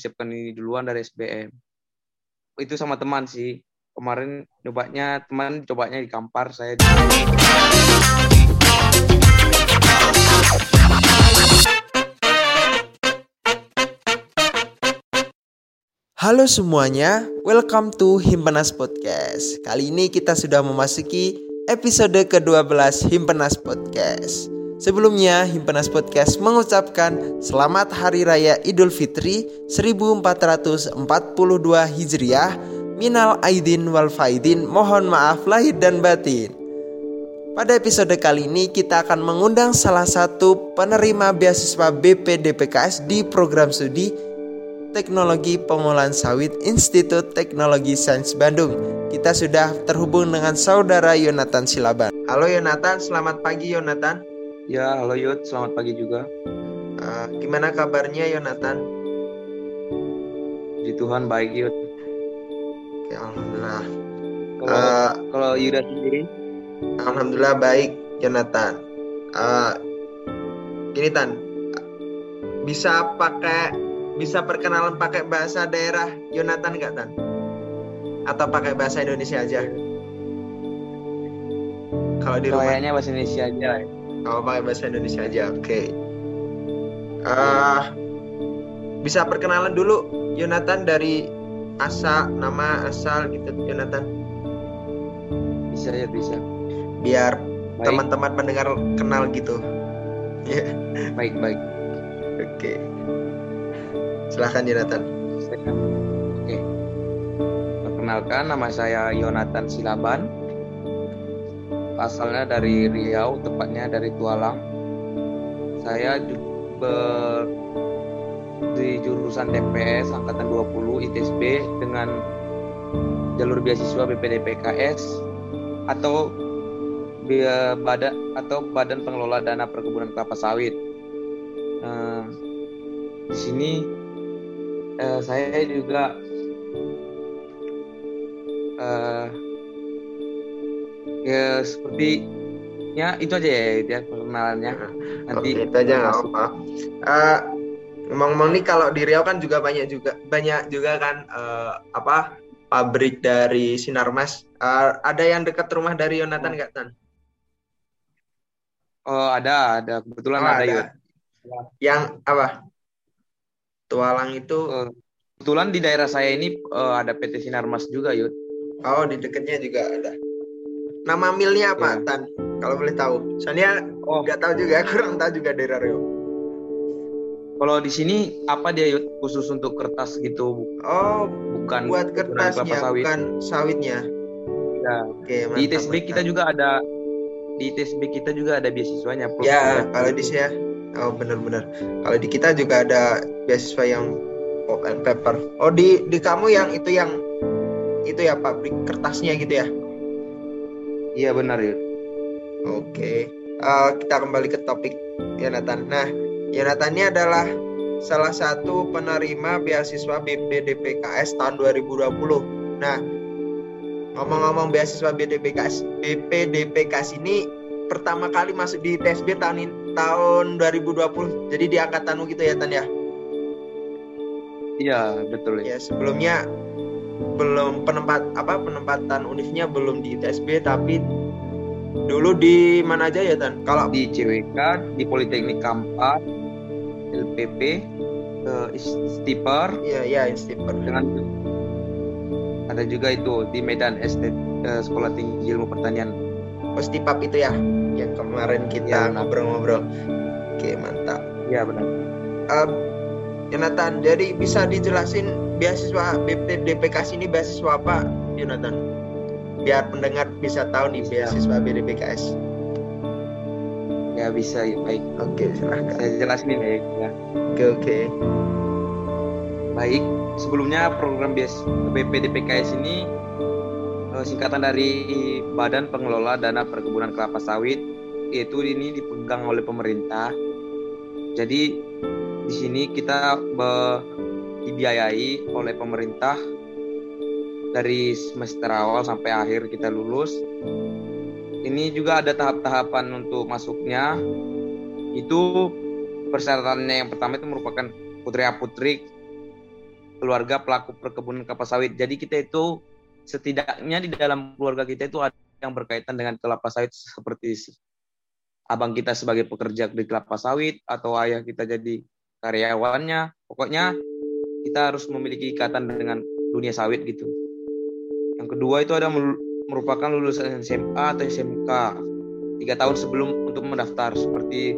siapkan ini duluan dari SBM. Itu sama teman sih. Kemarin nyobanya teman cobanya di Kampar, saya di... Halo semuanya, welcome to Himpenas Podcast. Kali ini kita sudah memasuki episode ke-12 Himpenas Podcast. Sebelumnya, Himpenas Podcast mengucapkan Selamat Hari Raya Idul Fitri 1442 Hijriah. Minal Aidin wal Faidin, mohon maaf lahir dan batin. Pada episode kali ini kita akan mengundang salah satu penerima beasiswa BPDPKS di program studi Teknologi Pengolahan Sawit Institut Teknologi Sains Bandung. Kita sudah terhubung dengan saudara Yonatan Silaban. Halo Yonatan, selamat pagi Yonatan. Ya, halo Yud, selamat pagi juga. Uh, gimana kabarnya Yonatan? Di Tuhan baik Yud. Oke, Alhamdulillah. Kalau Uh, kalau Yuda sendiri, Alhamdulillah baik Yonatan. Uh, gini Tan, bisa pakai bisa perkenalan pakai bahasa daerah Yonatan nggak Tan? Atau pakai bahasa Indonesia aja? Kalau di rumah, kayaknya bahasa Indonesia aja. ya. Oh pakai bahasa Indonesia aja, oke. Eh, bisa perkenalan dulu Yonatan dari asa nama asal gitu Yonatan, Bisa ya, bisa. biar teman-teman pendengar kenal gitu. Ya, baik, baik. oke. Silahkan Yonatan. Oke. Perkenalkan, nama saya Yonatan Silaban. Asalnya dari Riau, tepatnya dari Tualang. Saya ber di jurusan TPS angkatan 20 ITSB dengan jalur beasiswa BPDPKS atau badan atau Badan Pengelola Dana Perkebunan Kelapa Sawit. Nah, di sini eh, saya juga eh ya sepertinya itu aja ya itu ya perkenalannya nanti Oke, itu aja nggak apa-apa. Eh, ngomong-ngomong nih kalau di Riau kan juga banyak juga banyak juga kan eh, apa pabrik dari Sinarmas. Eh, ada yang dekat rumah dari Yonatan nggak Tan? oh ada ada kebetulan Oh, ada, ada. Yud. Yang apa? Tualang itu Eh, kebetulan di daerah saya ini eh, ada PT Sinarmas juga Yud oh di dekatnya juga ada. Nama milnya apa Iya. Tan? Kalau boleh tahu. Soalnya oh nggak tahu juga, kurang tahu juga daerah Riau. kalau di sini apa dia khusus untuk kertas gitu Oh, bukan buat kertasnya, sawit. bukan sawitnya. Ya. Oke, di mantap, ITSB mantap. kita juga ada di ITSB kita juga ada beasiswanya. Ya, kalau di saya, oh benar-benar. Kalau di kita juga ada beasiswa yang and paper. Oh di di kamu yang itu yang itu ya pabrik kertasnya gitu ya. Iya benar Yud Oke, Eh, kita kembali ke topik Yonatan. Nah, Yonatan ini adalah salah satu penerima beasiswa BPDPKS tahun 2020. Nah, ngomong-ngomong beasiswa BPDPKS, BPDPKS ini pertama kali masuk di TSB tahun ini, tahun 2020. Jadi di angkatanmu gitu ya Tan ya. iya betul ya Ya, sebelumnya belum penempat apa penempatan univnya belum di TSB tapi dulu di mana aja ya Tan? Kalau di CWK di Politeknik Kampar LPP eh, Stiper Iya, iya, Instiper. dengan ada juga itu di Medan SD eh, Sekolah Tinggi Ilmu Pertanian Postipap itu ya, yang kemarin Iya, kita benar. ngobrol-ngobrol. Oke, mantap. ya benar Um, Yonatan, jadi bisa dijelasin beasiswa BPDPKS ini beasiswa apa, Yonatan? Biar pendengar bisa tahu nih beasiswa BPDPKS. ya bisa ya, baik Oke, silahkan. saya jelasin ya, ya. Oke, oke. baik sebelumnya program BPDPKS ini eh, singkatan dari Badan Pengelola Dana Perkebunan Kelapa Sawit yaitu ini dipegang oleh pemerintah jadi di sini kita be- dibiayai oleh pemerintah dari semester awal sampai akhir kita lulus. Ini juga ada tahap-tahapan untuk masuknya. Itu persyaratannya yang pertama itu merupakan putri putri keluarga pelaku perkebunan kelapa sawit. Jadi kita itu setidaknya di dalam keluarga kita itu ada yang berkaitan dengan kelapa sawit seperti abang kita sebagai pekerja di kelapa sawit atau ayah kita jadi karyawannya. Pokoknya kita harus memiliki ikatan dengan dunia sawit gitu. Yang kedua itu ada merupakan lulusan SMA atau SMK tiga tahun sebelum untuk mendaftar seperti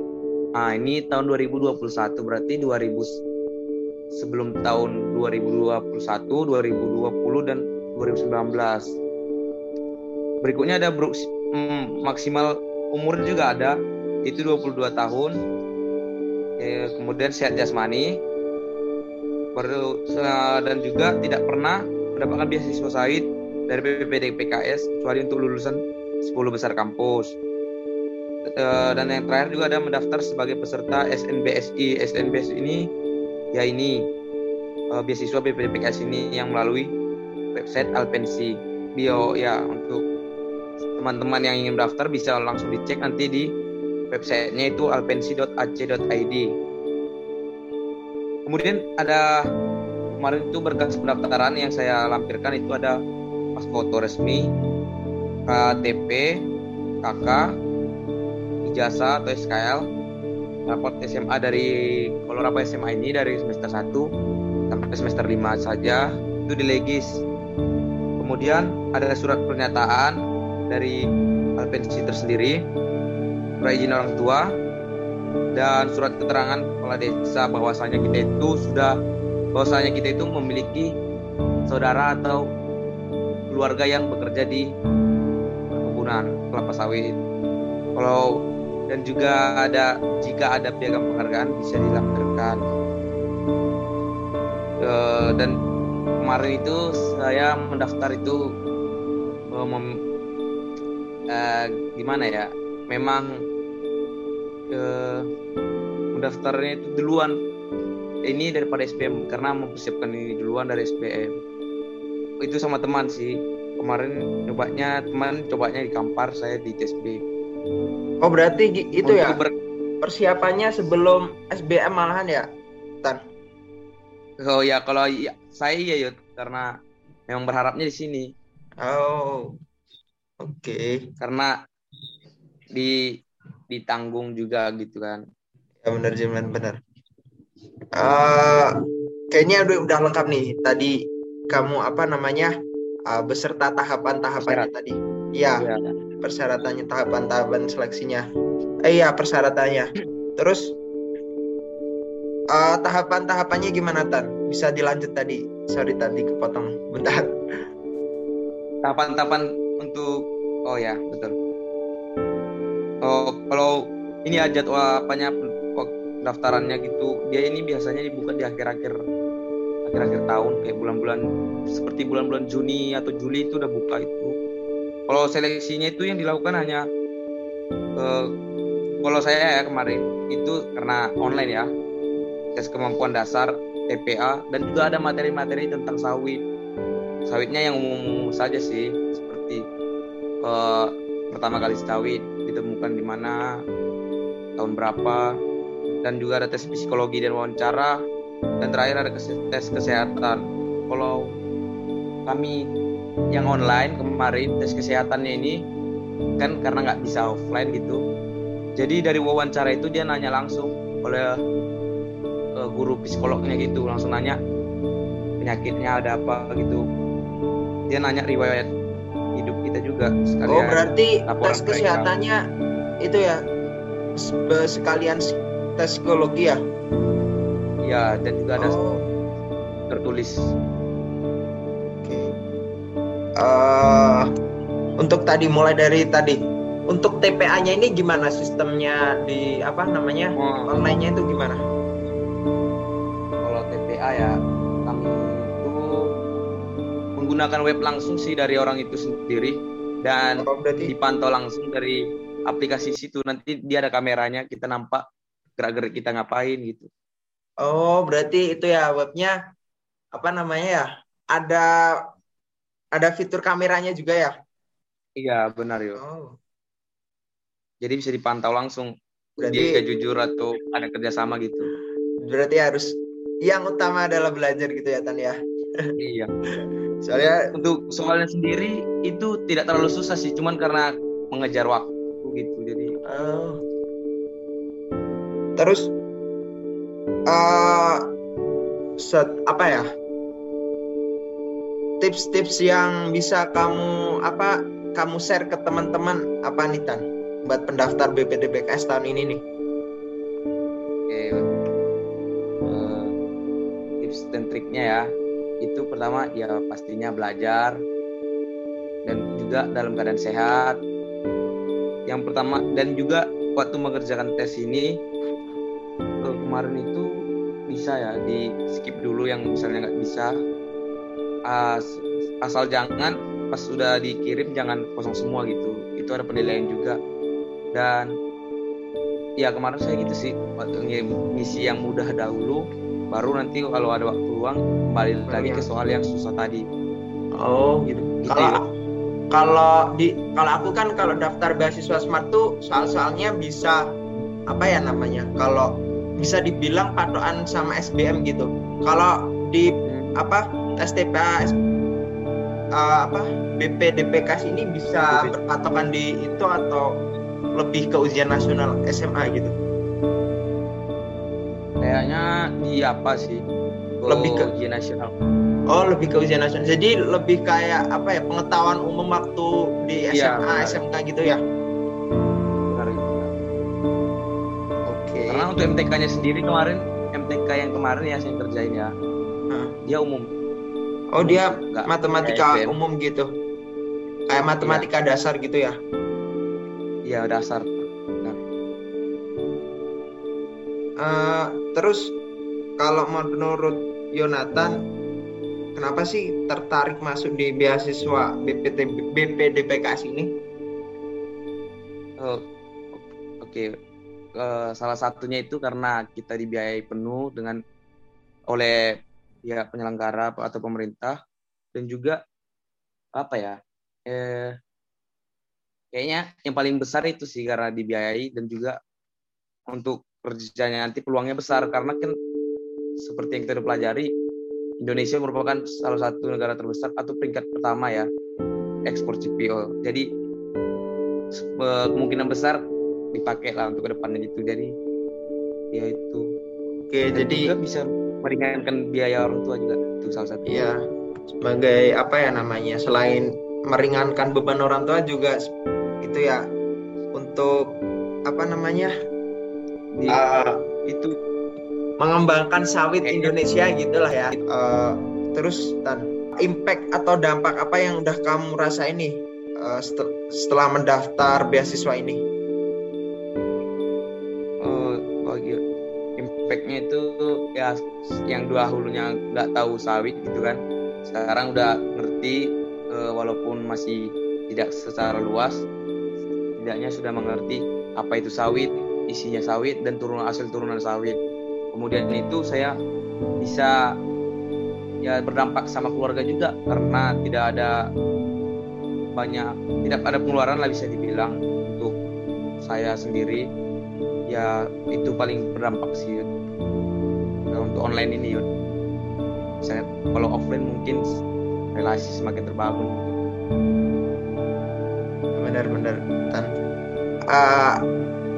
ah ini tahun 2021 berarti 2000 sebelum tahun 2021, 2020 dan 2019. Berikutnya ada bro, hmm, maksimal umur juga ada itu 22 tahun. Eh, kemudian sehat jasmani. Baru dan juga tidak pernah mendapatkan beasiswa sawit dari BPPD PKS kecuali untuk lulusan 10 besar kampus. Eh, dan yang terakhir juga ada mendaftar sebagai peserta SNBSI. SNBSI ini ya ini uh, beasiswa BPPKS ini yang melalui website Alpensi bio ya untuk teman-teman yang ingin daftar bisa langsung dicek nanti di websitenya itu alpensi.ac.id kemudian ada kemarin itu berkas pendaftaran yang saya lampirkan itu ada pas foto resmi KTP KK ijazah atau SKL raport SMA dari kalau raport SMA ini dari semester 1 sampai semester 5 saja itu di legis kemudian ada surat pernyataan dari Alpensi tersendiri izin orang tua dan surat keterangan kepala desa bahwasanya kita itu sudah bahwasanya kita itu memiliki saudara atau keluarga yang bekerja di perkebunan kelapa sawit. Kalau dan juga ada jika ada piagam penghargaan bisa dilampirkan. Uh, dan kemarin itu saya mendaftar itu uh, mem, uh, gimana ya? Memang uh, mendaftarnya itu duluan ini daripada SPM karena mempersiapkan ini duluan dari SPM itu sama teman sih kemarin cobanya teman cobanya di Kampar saya di TSB oh berarti itu ya ber... persiapannya sebelum SBM malahan ya Tan Oh ya kalau ya, saya iya yuk karena memang berharapnya di sini. Oh. Oke. Okay. Karena di ditanggung juga gitu kan. Ya benar benar benar. Uh, kayaknya udah udah lengkap nih. Tadi kamu apa namanya? Uh, beserta tahapan-tahapannya tadi. Iya. Ya. Persyaratannya tahapan-tahapan seleksinya. Eh iya persyaratannya. Terus uh, tahapan-tahapannya gimana Tan? Bisa dilanjut tadi. Sorry tadi kepotong bentar. Tahapan-tahapan untuk oh ya betul. Kalau ini aja tuh apanya daftarannya gitu dia ini biasanya dibuka di akhir-akhir akhir-akhir tahun kayak bulan-bulan seperti bulan-bulan Juni atau Juli itu udah buka itu. Kalau seleksinya itu yang dilakukan hanya uh, kalau saya ya kemarin itu karena online ya tes kemampuan dasar TPA dan juga ada materi-materi tentang sawit. Sawitnya yang umum, -umum saja sih seperti uh, pertama kali sawit ditemukan di mana tahun berapa dan juga ada tes psikologi dan wawancara dan terakhir ada tes kesehatan. Kalau kami yang online kemarin tes kesehatannya ini kan karena nggak bisa offline gitu. Jadi dari wawancara itu dia nanya langsung oleh uh, guru psikolognya gitu langsung nanya penyakitnya ada apa? gitu. Dia nanya riwayat kita juga sekalian oh berarti tes kesehatannya mereka. itu ya sekalian tes psikologi ya ya dan juga ada oh. tertulis oke okay. uh, eh, untuk tadi mulai dari tadi untuk TPA-nya ini gimana sistemnya di apa namanya oh. online-nya itu gimana? Menggunakan web langsung sih dari orang itu sendiri dan oh, dipantau langsung dari aplikasi situ nanti dia ada kameranya kita nampak gerak-gerik kita ngapain gitu. Oh berarti itu ya webnya apa namanya ya ada ada fitur kameranya juga ya? Iya benar yo. Oh. Jadi bisa dipantau langsung berarti dia jujur atau ada kerjasama gitu. Berarti harus yang utama adalah belajar gitu ya Tan ya. iya. Soalnya Untuk soalnya sendiri itu tidak terlalu susah sih, cuman karena mengejar waktu gitu. Jadi Oh. Terus eh set apa ya? Tips-tips yang bisa kamu apa kamu share ke teman-teman apa nih Tan buat pendaftar BPDPKS tahun ini nih? Oke. Eh, tips dan triknya ya. Itu pertama ya pastinya belajar. Dan juga dalam keadaan sehat. Yang pertama dan juga waktu mengerjakan tes ini kemarin itu bisa ya di skip dulu yang misalnya nggak bisa. As- asal jangan pas sudah dikirim jangan kosong semua gitu. Itu ada penilaian juga. Dan ya kemarin saya gitu sih waktu misi yang mudah dahulu baru nanti kalau ada waktu luang kembali lagi ke soal yang susah tadi. Oh, gitu, gitu kalau ya. kalau di kalau aku kan kalau daftar beasiswa smart tuh soal-soalnya bisa apa ya namanya kalau bisa dibilang patokan sama SBM gitu. Kalau di Hmm, apa STPA S- eh, apa BPDPKS ini bisa BP. berpatokan di itu atau lebih ke ujian nasional SMA gitu. Kayaknya di apa sih? Lebih ke- ujian nasional. Oh lebih ke ujian nasional. Jadi lebih kayak apa ya pengetahuan umum waktu di Iya, SMA benar. SMK gitu ya? Benar gitu. oke. Karena untuk MTK-nya sendiri kemarin MTK yang kemarin ya saya kerjain ya. Hah. dia umum. Oh dia Nggak. matematika kayak umum gitu? Kayak matematika dasar gitu ya? Ya dasar. Nah, Eh, terus kalau menurut Yonatan kenapa sih tertarik masuk di beasiswa BPT BPDPKS ini Oh, Oke, Eh, salah satunya itu karena kita dibiayai penuh dengan oleh pihak penyelenggara atau pemerintah dan juga apa ya? Eh, kayaknya yang paling besar itu sih karena dibiayai dan juga untuk kerjanya nanti peluangnya besar karena kan seperti yang kita pelajari Indonesia merupakan salah satu negara terbesar atau peringkat pertama ya ekspor CPO. Jadi eh, kemungkinan besar dipakai lah untuk ke depannya gitu. Jadi ya itu. oke Dan jadi juga bisa meringankan biaya orang tua juga itu salah satu. ya sebagai apa ya namanya selain meringankan beban orang tua juga itu ya untuk apa namanya Di- eh, itu mengembangkan sawit Kayaknya- Indonesia gitulah ya. Eh, terus dan impact atau dampak apa yang udah kamu rasain nih eh, setel- setelah mendaftar beasiswa ini? eh, bagi impactnya itu ya yang dua hulunya nggak tahu sawit gitu kan. Sekarang udah ngerti eh, walaupun masih tidak secara luas, tidaknya sudah mengerti apa itu sawit, isinya sawit dan turunan hasil turunan sawit. Kemudian itu saya bisa ya berdampak sama keluarga juga karena tidak ada banyak tidak ada pengeluaran lah bisa dibilang untuk saya sendiri ya itu paling berdampak sih. Nah, untuk online ini Yud. Misalnya kalau offline mungkin relasi semakin terbangun Benar-benar. Eh,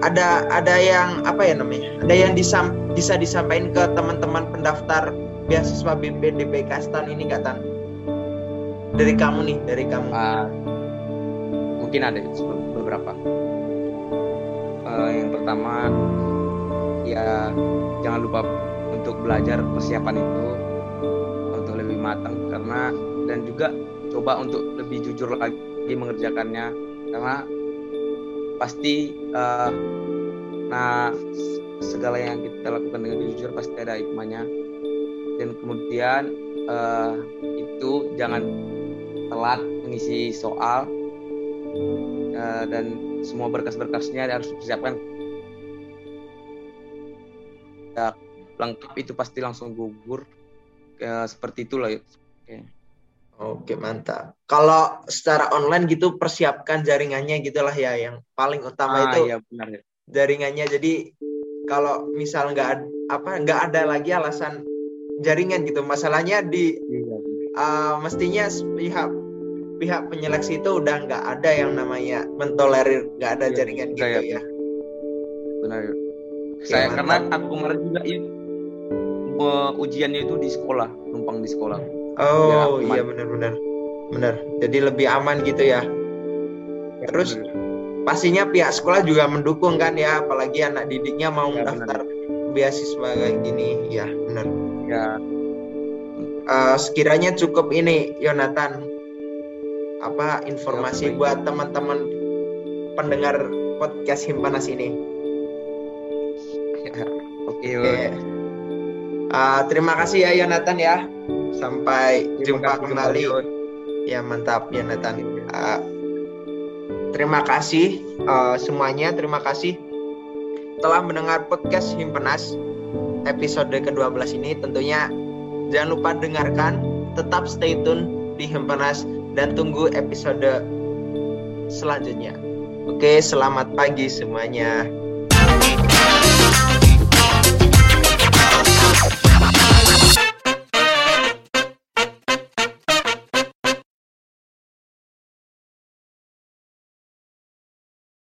ada ada yang apa ya namanya? Ada yang disam, bisa disampaikan ke teman-teman pendaftar beasiswa BPDPKS tahun ini nggak Tan? Dari kamu nih, dari kamu. Ah, mungkin ada beberapa. Eh, yang pertama, ya jangan lupa untuk belajar persiapan itu untuk lebih matang karena dan juga coba untuk lebih jujur lagi mengerjakannya karena pasti eh, nah segala yang kita lakukan dengan jujur pasti ada hikmahnya. Dan kemudian eh, itu jangan telat mengisi soal eh, dan semua berkas-berkasnya harus dipersiapkan ya, lengkap itu pasti langsung gugur Eh, seperti itulah ya. Oke mantap. Kalau secara online gitu persiapkan jaringannya gitulah ya yang paling utama Ah, itu iya benar ya. jaringannya. Jadi kalau misal nggak apa nggak ada lagi alasan jaringan gitu. Masalahnya di Iya. uh, mestinya pihak pihak penyeleksi itu udah nggak ada yang namanya mentolerir nggak ada Iya, jaringan gitu ya. Benar. Saya mantap. karena aku kemarin juga me- ujiannya itu di sekolah, numpang di sekolah. Oh Ya, iya benar-benar benar. Jadi lebih aman gitu ya. Terus pastinya pihak sekolah juga mendukung kan ya, apalagi anak didiknya mau Ya, daftar beasiswa kayak gini. Ya benar. ya Eh, sekiranya cukup ini Yonatan apa informasi Ya, buat teman-teman pendengar podcast Himpanas ini. oke. Oke. Eh, terima kasih ya Yonatan ya. Sampai Terima jumpa kasih kembali. Ya mantap Yonatan. Eh, terima kasih eh, semuanya. Terima kasih telah mendengar podcast Himpenas episode ke-12 ini. Tentunya jangan lupa dengarkan. Tetap stay tune di Himpenas dan tunggu episode selanjutnya. Oke, selamat pagi semuanya.